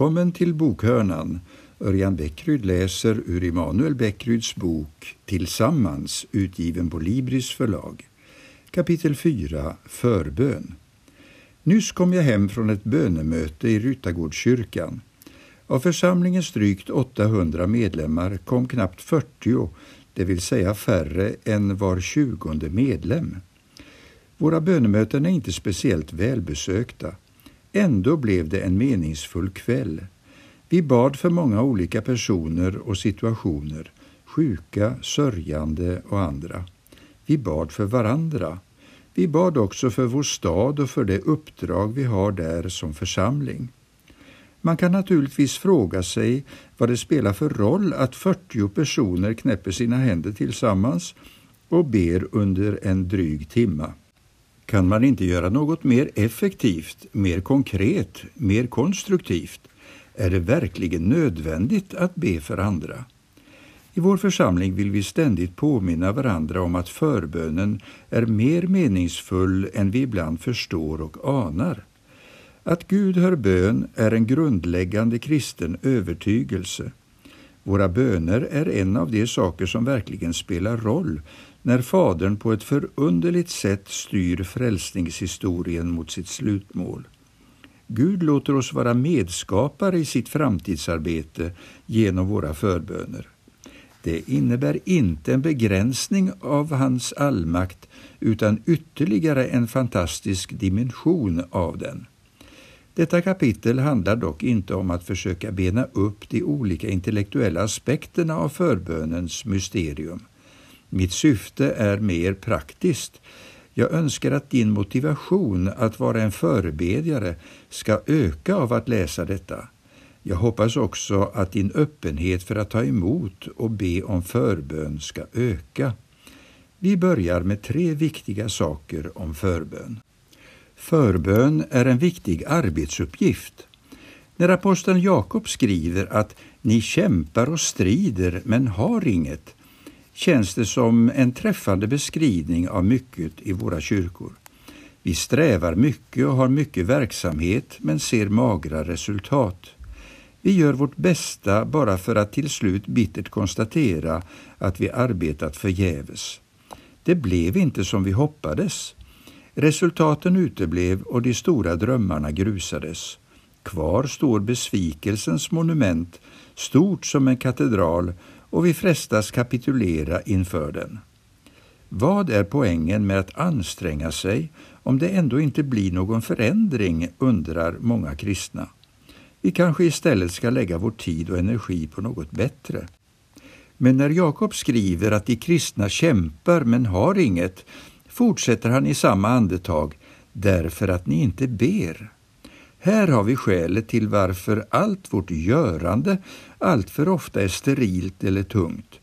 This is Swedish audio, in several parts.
Välkommen till bokhörnan. Örjan Bäckryd läser ur Immanuel Bäckryds bok Tillsammans, utgiven på Libris förlag. Kapitel 4 Förbön. Nyss kom jag hem från ett bönemöte i Ryttargårdskyrkan. Av församlingens drygt 800 medlemmar kom knappt 40, det vill säga färre än var tjugonde medlem. Våra bönemöten är inte speciellt välbesökta. Ändå blev det en meningsfull kväll. Vi bad för många olika personer och situationer, sjuka, sörjande och andra. Vi bad för varandra. Vi bad också för vår stad och för det uppdrag vi har där som församling. Man kan naturligtvis fråga sig vad det spelar för roll att 40 personer knäpper sina händer tillsammans och ber under en dryg timma. Kan man inte göra något mer effektivt, mer konkret, mer konstruktivt? Är det verkligen nödvändigt att be för andra? I vår församling vill vi ständigt påminna varandra om att förbönen är mer meningsfull än vi ibland förstår och anar. Att Gud hör bön är en grundläggande kristen övertygelse. Våra böner är en av de saker som verkligen spelar roll när Fadern på ett förunderligt sätt styr frälsningshistorien mot sitt slutmål. Gud låter oss vara medskapare i sitt framtidsarbete genom våra förböner. Det innebär inte en begränsning av hans allmakt utan ytterligare en fantastisk dimension av den. Detta kapitel handlar dock inte om att försöka bena upp de olika intellektuella aspekterna av förbönens mysterium. Mitt syfte är mer praktiskt. Jag önskar att din motivation att vara en förebedjare ska öka av att läsa detta. Jag hoppas också att din öppenhet för att ta emot och be om förbön ska öka. Vi börjar med tre viktiga saker om förbön. Förbön är en viktig arbetsuppgift. När aposteln Jakob skriver att ni kämpar och strider men har inget känns det som en träffande beskrivning av mycket i våra kyrkor. Vi strävar mycket och har mycket verksamhet men ser magra resultat. Vi gör vårt bästa bara för att till slut bittert konstatera att vi arbetat förgäves. Det blev inte som vi hoppades. Resultaten uteblev och de stora drömmarna grusades. Kvar står besvikelsens monument, stort som en katedral och vi frestas kapitulera inför den. Vad är poängen med att anstränga sig om det ändå inte blir någon förändring, undrar många kristna. Vi kanske istället ska lägga vår tid och energi på något bättre. Men när Jakob skriver att de kristna kämpar men har inget, fortsätter han i samma andetag, därför att ni inte ber. Här har vi skälet till varför allt vårt görande alltför ofta är sterilt eller tungt.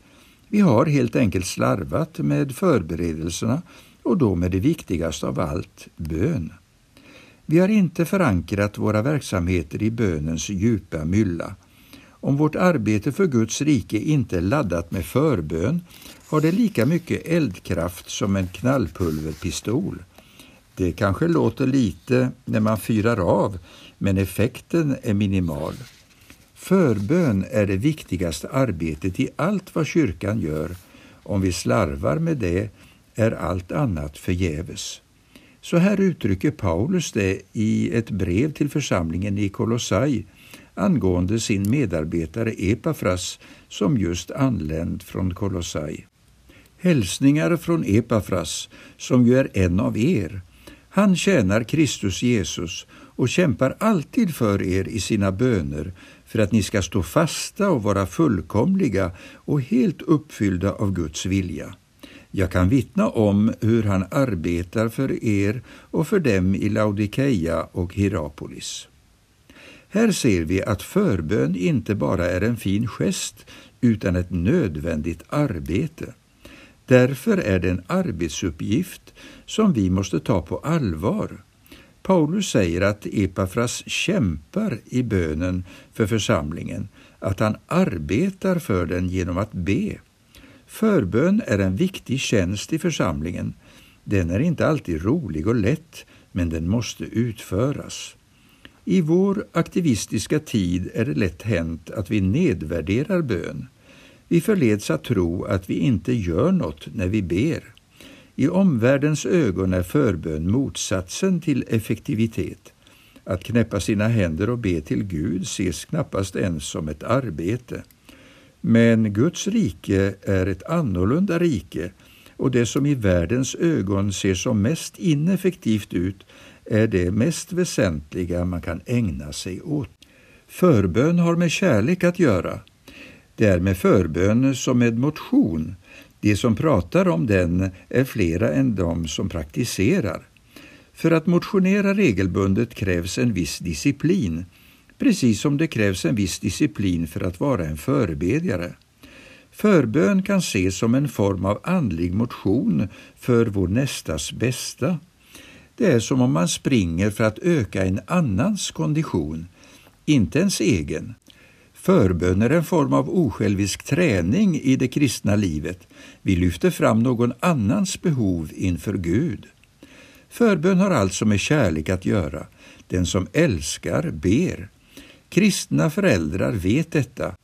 Vi har helt enkelt slarvat med förberedelserna och då med det viktigaste av allt, bön. Vi har inte förankrat våra verksamheter i bönens djupa mylla. Om vårt arbete för Guds rike inte är laddat med förbön har det lika mycket eldkraft som en knallpulverpistol. Det kanske låter lite när man fyrar av, men effekten är minimal. Förbön är det viktigaste arbetet i allt vad kyrkan gör. Om vi slarvar med det är allt annat förgäves. Så här uttrycker Paulus det i ett brev till församlingen i Kolossai angående sin medarbetare Epafras som just anlänt från Kolossai. Hälsningar från Epafras, som ju är en av er. Han tjänar Kristus Jesus och kämpar alltid för er i sina böner för att ni ska stå fasta och vara fullkomliga och helt uppfyllda av Guds vilja. Jag kan vittna om hur han arbetar för er och för dem i Laodikeia och Hierapolis. Här ser vi att förbön inte bara är en fin gest utan ett nödvändigt arbete. Därför är det en arbetsuppgift som vi måste ta på allvar. Paulus säger att Epafras kämpar i bönen för församlingen, att han arbetar för den genom att be. Förbön är en viktig tjänst i församlingen. Den är inte alltid rolig och lätt, men den måste utföras. I vår aktivistiska tid är det lätt hänt att vi nedvärderar bön. Vi förleds att tro att vi inte gör något när vi ber. I omvärldens ögon är förbön motsatsen till effektivitet. Att knäppa sina händer och be till Gud ses knappast ens som ett arbete. Men Guds rike är ett annorlunda rike och det som i världens ögon ser som mest ineffektivt ut är det mest väsentliga man kan ägna sig åt. Förbön har med kärlek att göra. Det är med förbön som med motion. De som pratar om den är flera än de som praktiserar. För att motionera regelbundet krävs en viss disciplin, precis som det krävs en viss disciplin för att vara en förebedjare. Förbön kan ses som en form av andlig motion för vår nästas bästa. Det är som om man springer för att öka en annans kondition, inte ens egen. Förbön är en form av osjälvisk träning i det kristna livet. Vi lyfter fram någon annans behov inför Gud. Förbön har alltså med kärlek att göra. Den som älskar ber. Kristna föräldrar vet detta.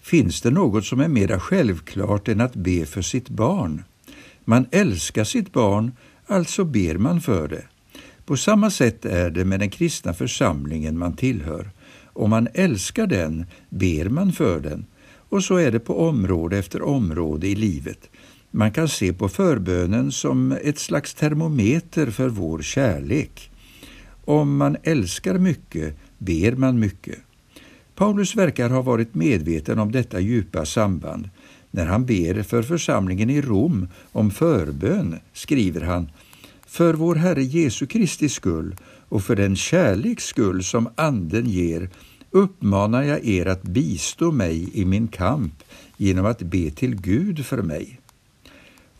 Finns det något som är mera självklart än att be för sitt barn? Man älskar sitt barn, alltså ber man för det. På samma sätt är det med den kristna församlingen man tillhör. Om man älskar den ber man för den. Och så är det på område efter område i livet. Man kan se på förbönen som ett slags termometer för vår kärlek. Om man älskar mycket ber man mycket. Paulus verkar ha varit medveten om detta djupa samband. När han ber för församlingen i Rom om förbön skriver han för vår Herre Jesu Kristi skull och för den kärleks skull som Anden ger uppmanar jag er att bistå mig i min kamp genom att be till Gud för mig.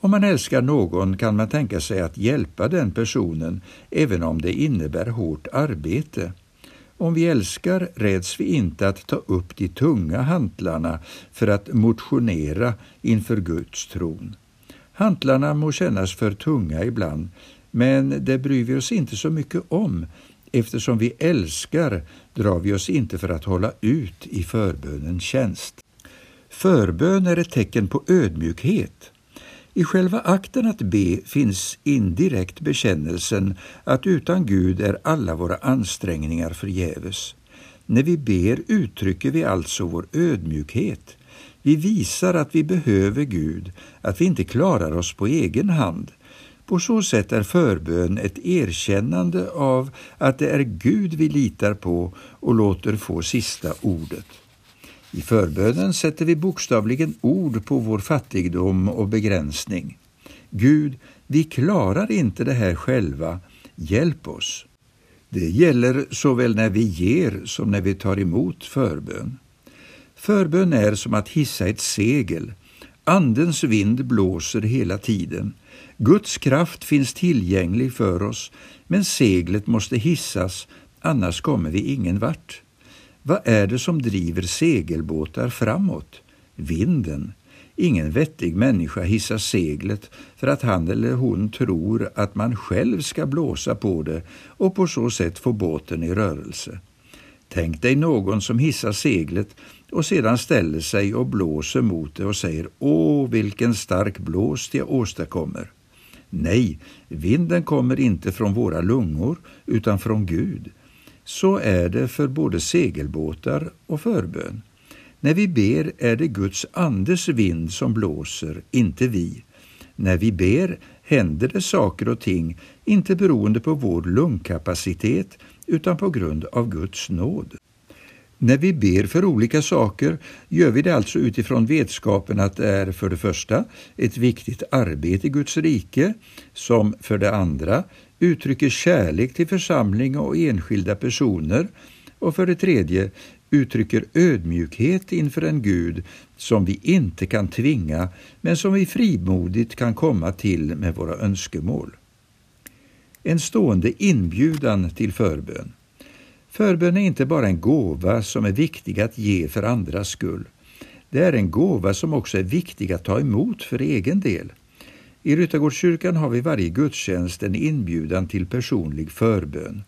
Om man älskar någon kan man tänka sig att hjälpa den personen även om det innebär hårt arbete. Om vi älskar räds vi inte att ta upp de tunga hantlarna för att motionera inför Guds tron. Hantlarna må kännas för tunga ibland, men det bryr vi oss inte så mycket om. Eftersom vi älskar drar vi oss inte för att hålla ut i förbönens tjänst. Förbön är ett tecken på ödmjukhet. I själva akten att be finns indirekt bekännelsen att utan Gud är alla våra ansträngningar förgäves. När vi ber uttrycker vi alltså vår ödmjukhet. Vi visar att vi behöver Gud, att vi inte klarar oss på egen hand. På så sätt är förbön ett erkännande av att det är Gud vi litar på och låter få sista ordet. I förbönen sätter vi bokstavligen ord på vår fattigdom och begränsning. Gud, vi klarar inte det här själva. Hjälp oss. Det gäller såväl när vi ger som när vi tar emot förbön. Förbön är som att hissa ett segel. Andens vind blåser hela tiden. Guds kraft finns tillgänglig för oss, men seglet måste hissas, annars kommer vi ingen vart. Vad är det som driver segelbåtar framåt? Vinden. Ingen vettig människa hissar seglet för att han eller hon tror att man själv ska blåsa på det och på så sätt få båten i rörelse. Tänk dig någon som hissar seglet och sedan ställer sig och blåser mot det och säger Åh, vilken stark blåst jag åstadkommer. Nej, vinden kommer inte från våra lungor utan från Gud. Så är det för både segelbåtar och förbön. När vi ber är det Guds andes vind som blåser, inte vi. När vi ber händer det saker och ting, inte beroende på vår lungkapacitet utan på grund av Guds nåd. När vi ber för olika saker gör vi det alltså utifrån vetskapen att det är för det första ett viktigt arbete i Guds rike, som för det andra uttrycker kärlek till församling och enskilda personer och för det tredje uttrycker ödmjukhet inför en Gud som vi inte kan tvinga men som vi frimodigt kan komma till med våra önskemål. En stående inbjudan till förbön. Förbön är inte bara en gåva som är viktig att ge för andras skull. Det är en gåva som också är viktig att ta emot för egen del. I Ryttargårdskyrkan har vi varje gudstjänst en inbjudan till personlig förbön.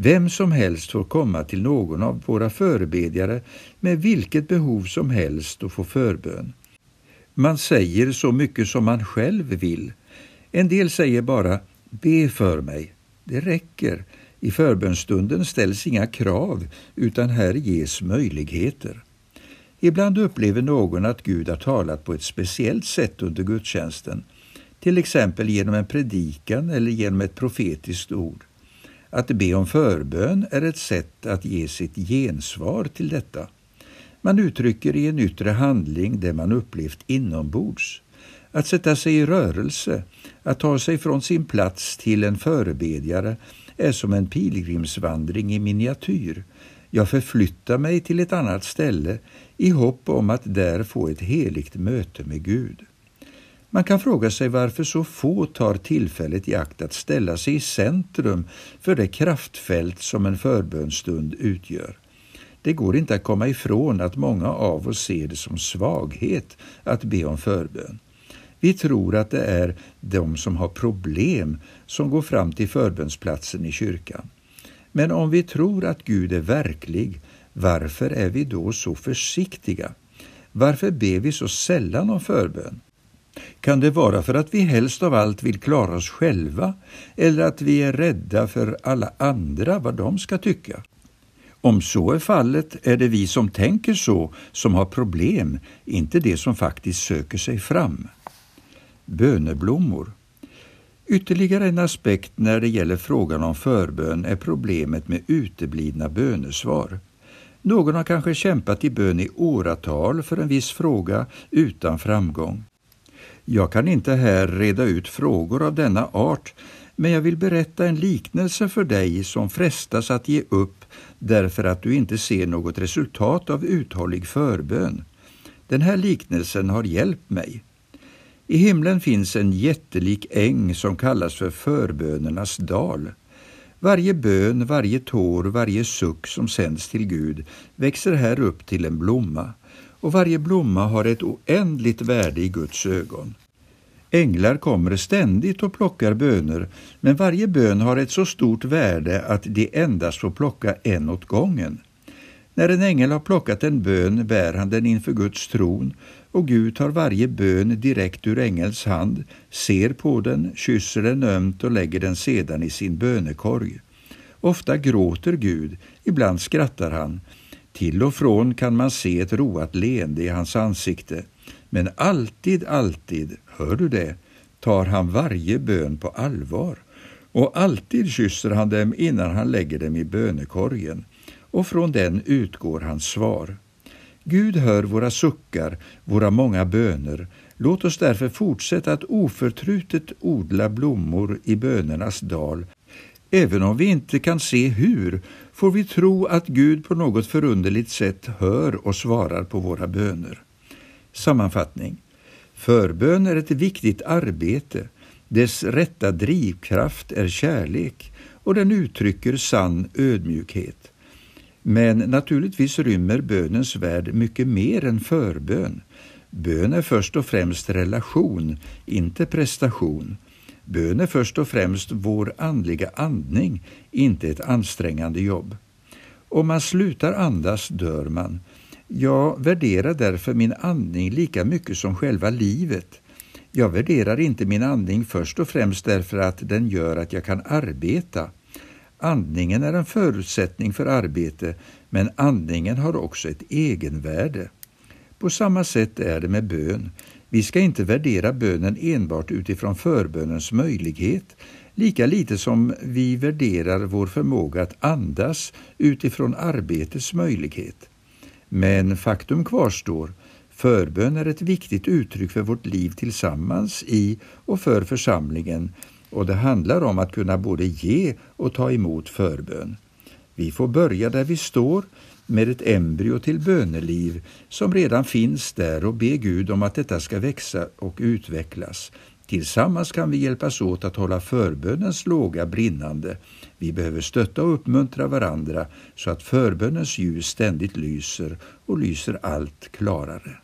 Vem som helst får komma till någon av våra förebedjare med vilket behov som helst och få förbön. Man säger så mycket som man själv vill. En del säger bara ”be för mig”. Det räcker. I förbönstunden ställs inga krav, utan här ges möjligheter. Ibland upplever någon att Gud har talat på ett speciellt sätt under gudstjänsten, till exempel genom en predikan eller genom ett profetiskt ord. Att be om förbön är ett sätt att ge sitt gensvar till detta. Man uttrycker i en yttre handling det man upplevt inombords. Att sätta sig i rörelse, att ta sig från sin plats till en förebedjare är som en pilgrimsvandring i miniatyr. Jag förflyttar mig till ett annat ställe i hopp om att där få ett heligt möte med Gud. Man kan fråga sig varför så få tar tillfället i akt att ställa sig i centrum för det kraftfält som en förbönstund utgör. Det går inte att komma ifrån att många av oss ser det som svaghet att be om förbön. Vi tror att det är de som har problem som går fram till förbönsplatsen i kyrkan. Men om vi tror att Gud är verklig, varför är vi då så försiktiga? Varför ber vi så sällan om förbön? Kan det vara för att vi helst av allt vill klara oss själva eller att vi är rädda för alla andra, vad de ska tycka? Om så är fallet är det vi som tänker så som har problem, inte det som faktiskt söker sig fram. Böneblommor Ytterligare en aspekt när det gäller frågan om förbön är problemet med uteblivna bönesvar. Någon har kanske kämpat i bön i åratal för en viss fråga utan framgång. Jag kan inte här reda ut frågor av denna art, men jag vill berätta en liknelse för dig som frestas att ge upp därför att du inte ser något resultat av uthållig förbön. Den här liknelsen har hjälpt mig. I himlen finns en jättelik äng som kallas för förbönernas dal. Varje bön, varje tår, varje suck som sänds till Gud växer här upp till en blomma och varje blomma har ett oändligt värde i Guds ögon. Änglar kommer ständigt och plockar böner, men varje bön har ett så stort värde att de endast får plocka en åt gången. När en ängel har plockat en bön bär han den inför Guds tron och Gud tar varje bön direkt ur ängels hand, ser på den, kysser den ömt och lägger den sedan i sin bönekorg. Ofta gråter Gud, ibland skrattar han. Till och från kan man se ett roat leende i hans ansikte. Men alltid, alltid, hör du det, tar han varje bön på allvar. Och alltid kysser han dem innan han lägger dem i bönekorgen. Och från den utgår hans svar. Gud hör våra suckar, våra många böner. Låt oss därför fortsätta att oförtrutet odla blommor i bönernas dal. Även om vi inte kan se hur, får vi tro att Gud på något förunderligt sätt hör och svarar på våra böner. Sammanfattning. Förbön är ett viktigt arbete. Dess rätta drivkraft är kärlek och den uttrycker sann ödmjukhet. Men naturligtvis rymmer bönens värld mycket mer än förbön. Bön är först och främst relation, inte prestation. Bön är först och främst vår andliga andning, inte ett ansträngande jobb. Om man slutar andas dör man. Jag värderar därför min andning lika mycket som själva livet. Jag värderar inte min andning först och främst därför att den gör att jag kan arbeta. Andningen är en förutsättning för arbete, men andningen har också ett egenvärde. På samma sätt är det med bön. Vi ska inte värdera bönen enbart utifrån förbönens möjlighet, lika lite som vi värderar vår förmåga att andas utifrån arbetets möjlighet. Men faktum kvarstår, förbön är ett viktigt uttryck för vårt liv tillsammans i och för församlingen och det handlar om att kunna både ge och ta emot förbön. Vi får börja där vi står med ett embryo till böneliv som redan finns där och be Gud om att detta ska växa och utvecklas. Tillsammans kan vi hjälpas åt att hålla förbönens låga brinnande. Vi behöver stötta och uppmuntra varandra så att förbönens ljus ständigt lyser och lyser allt klarare.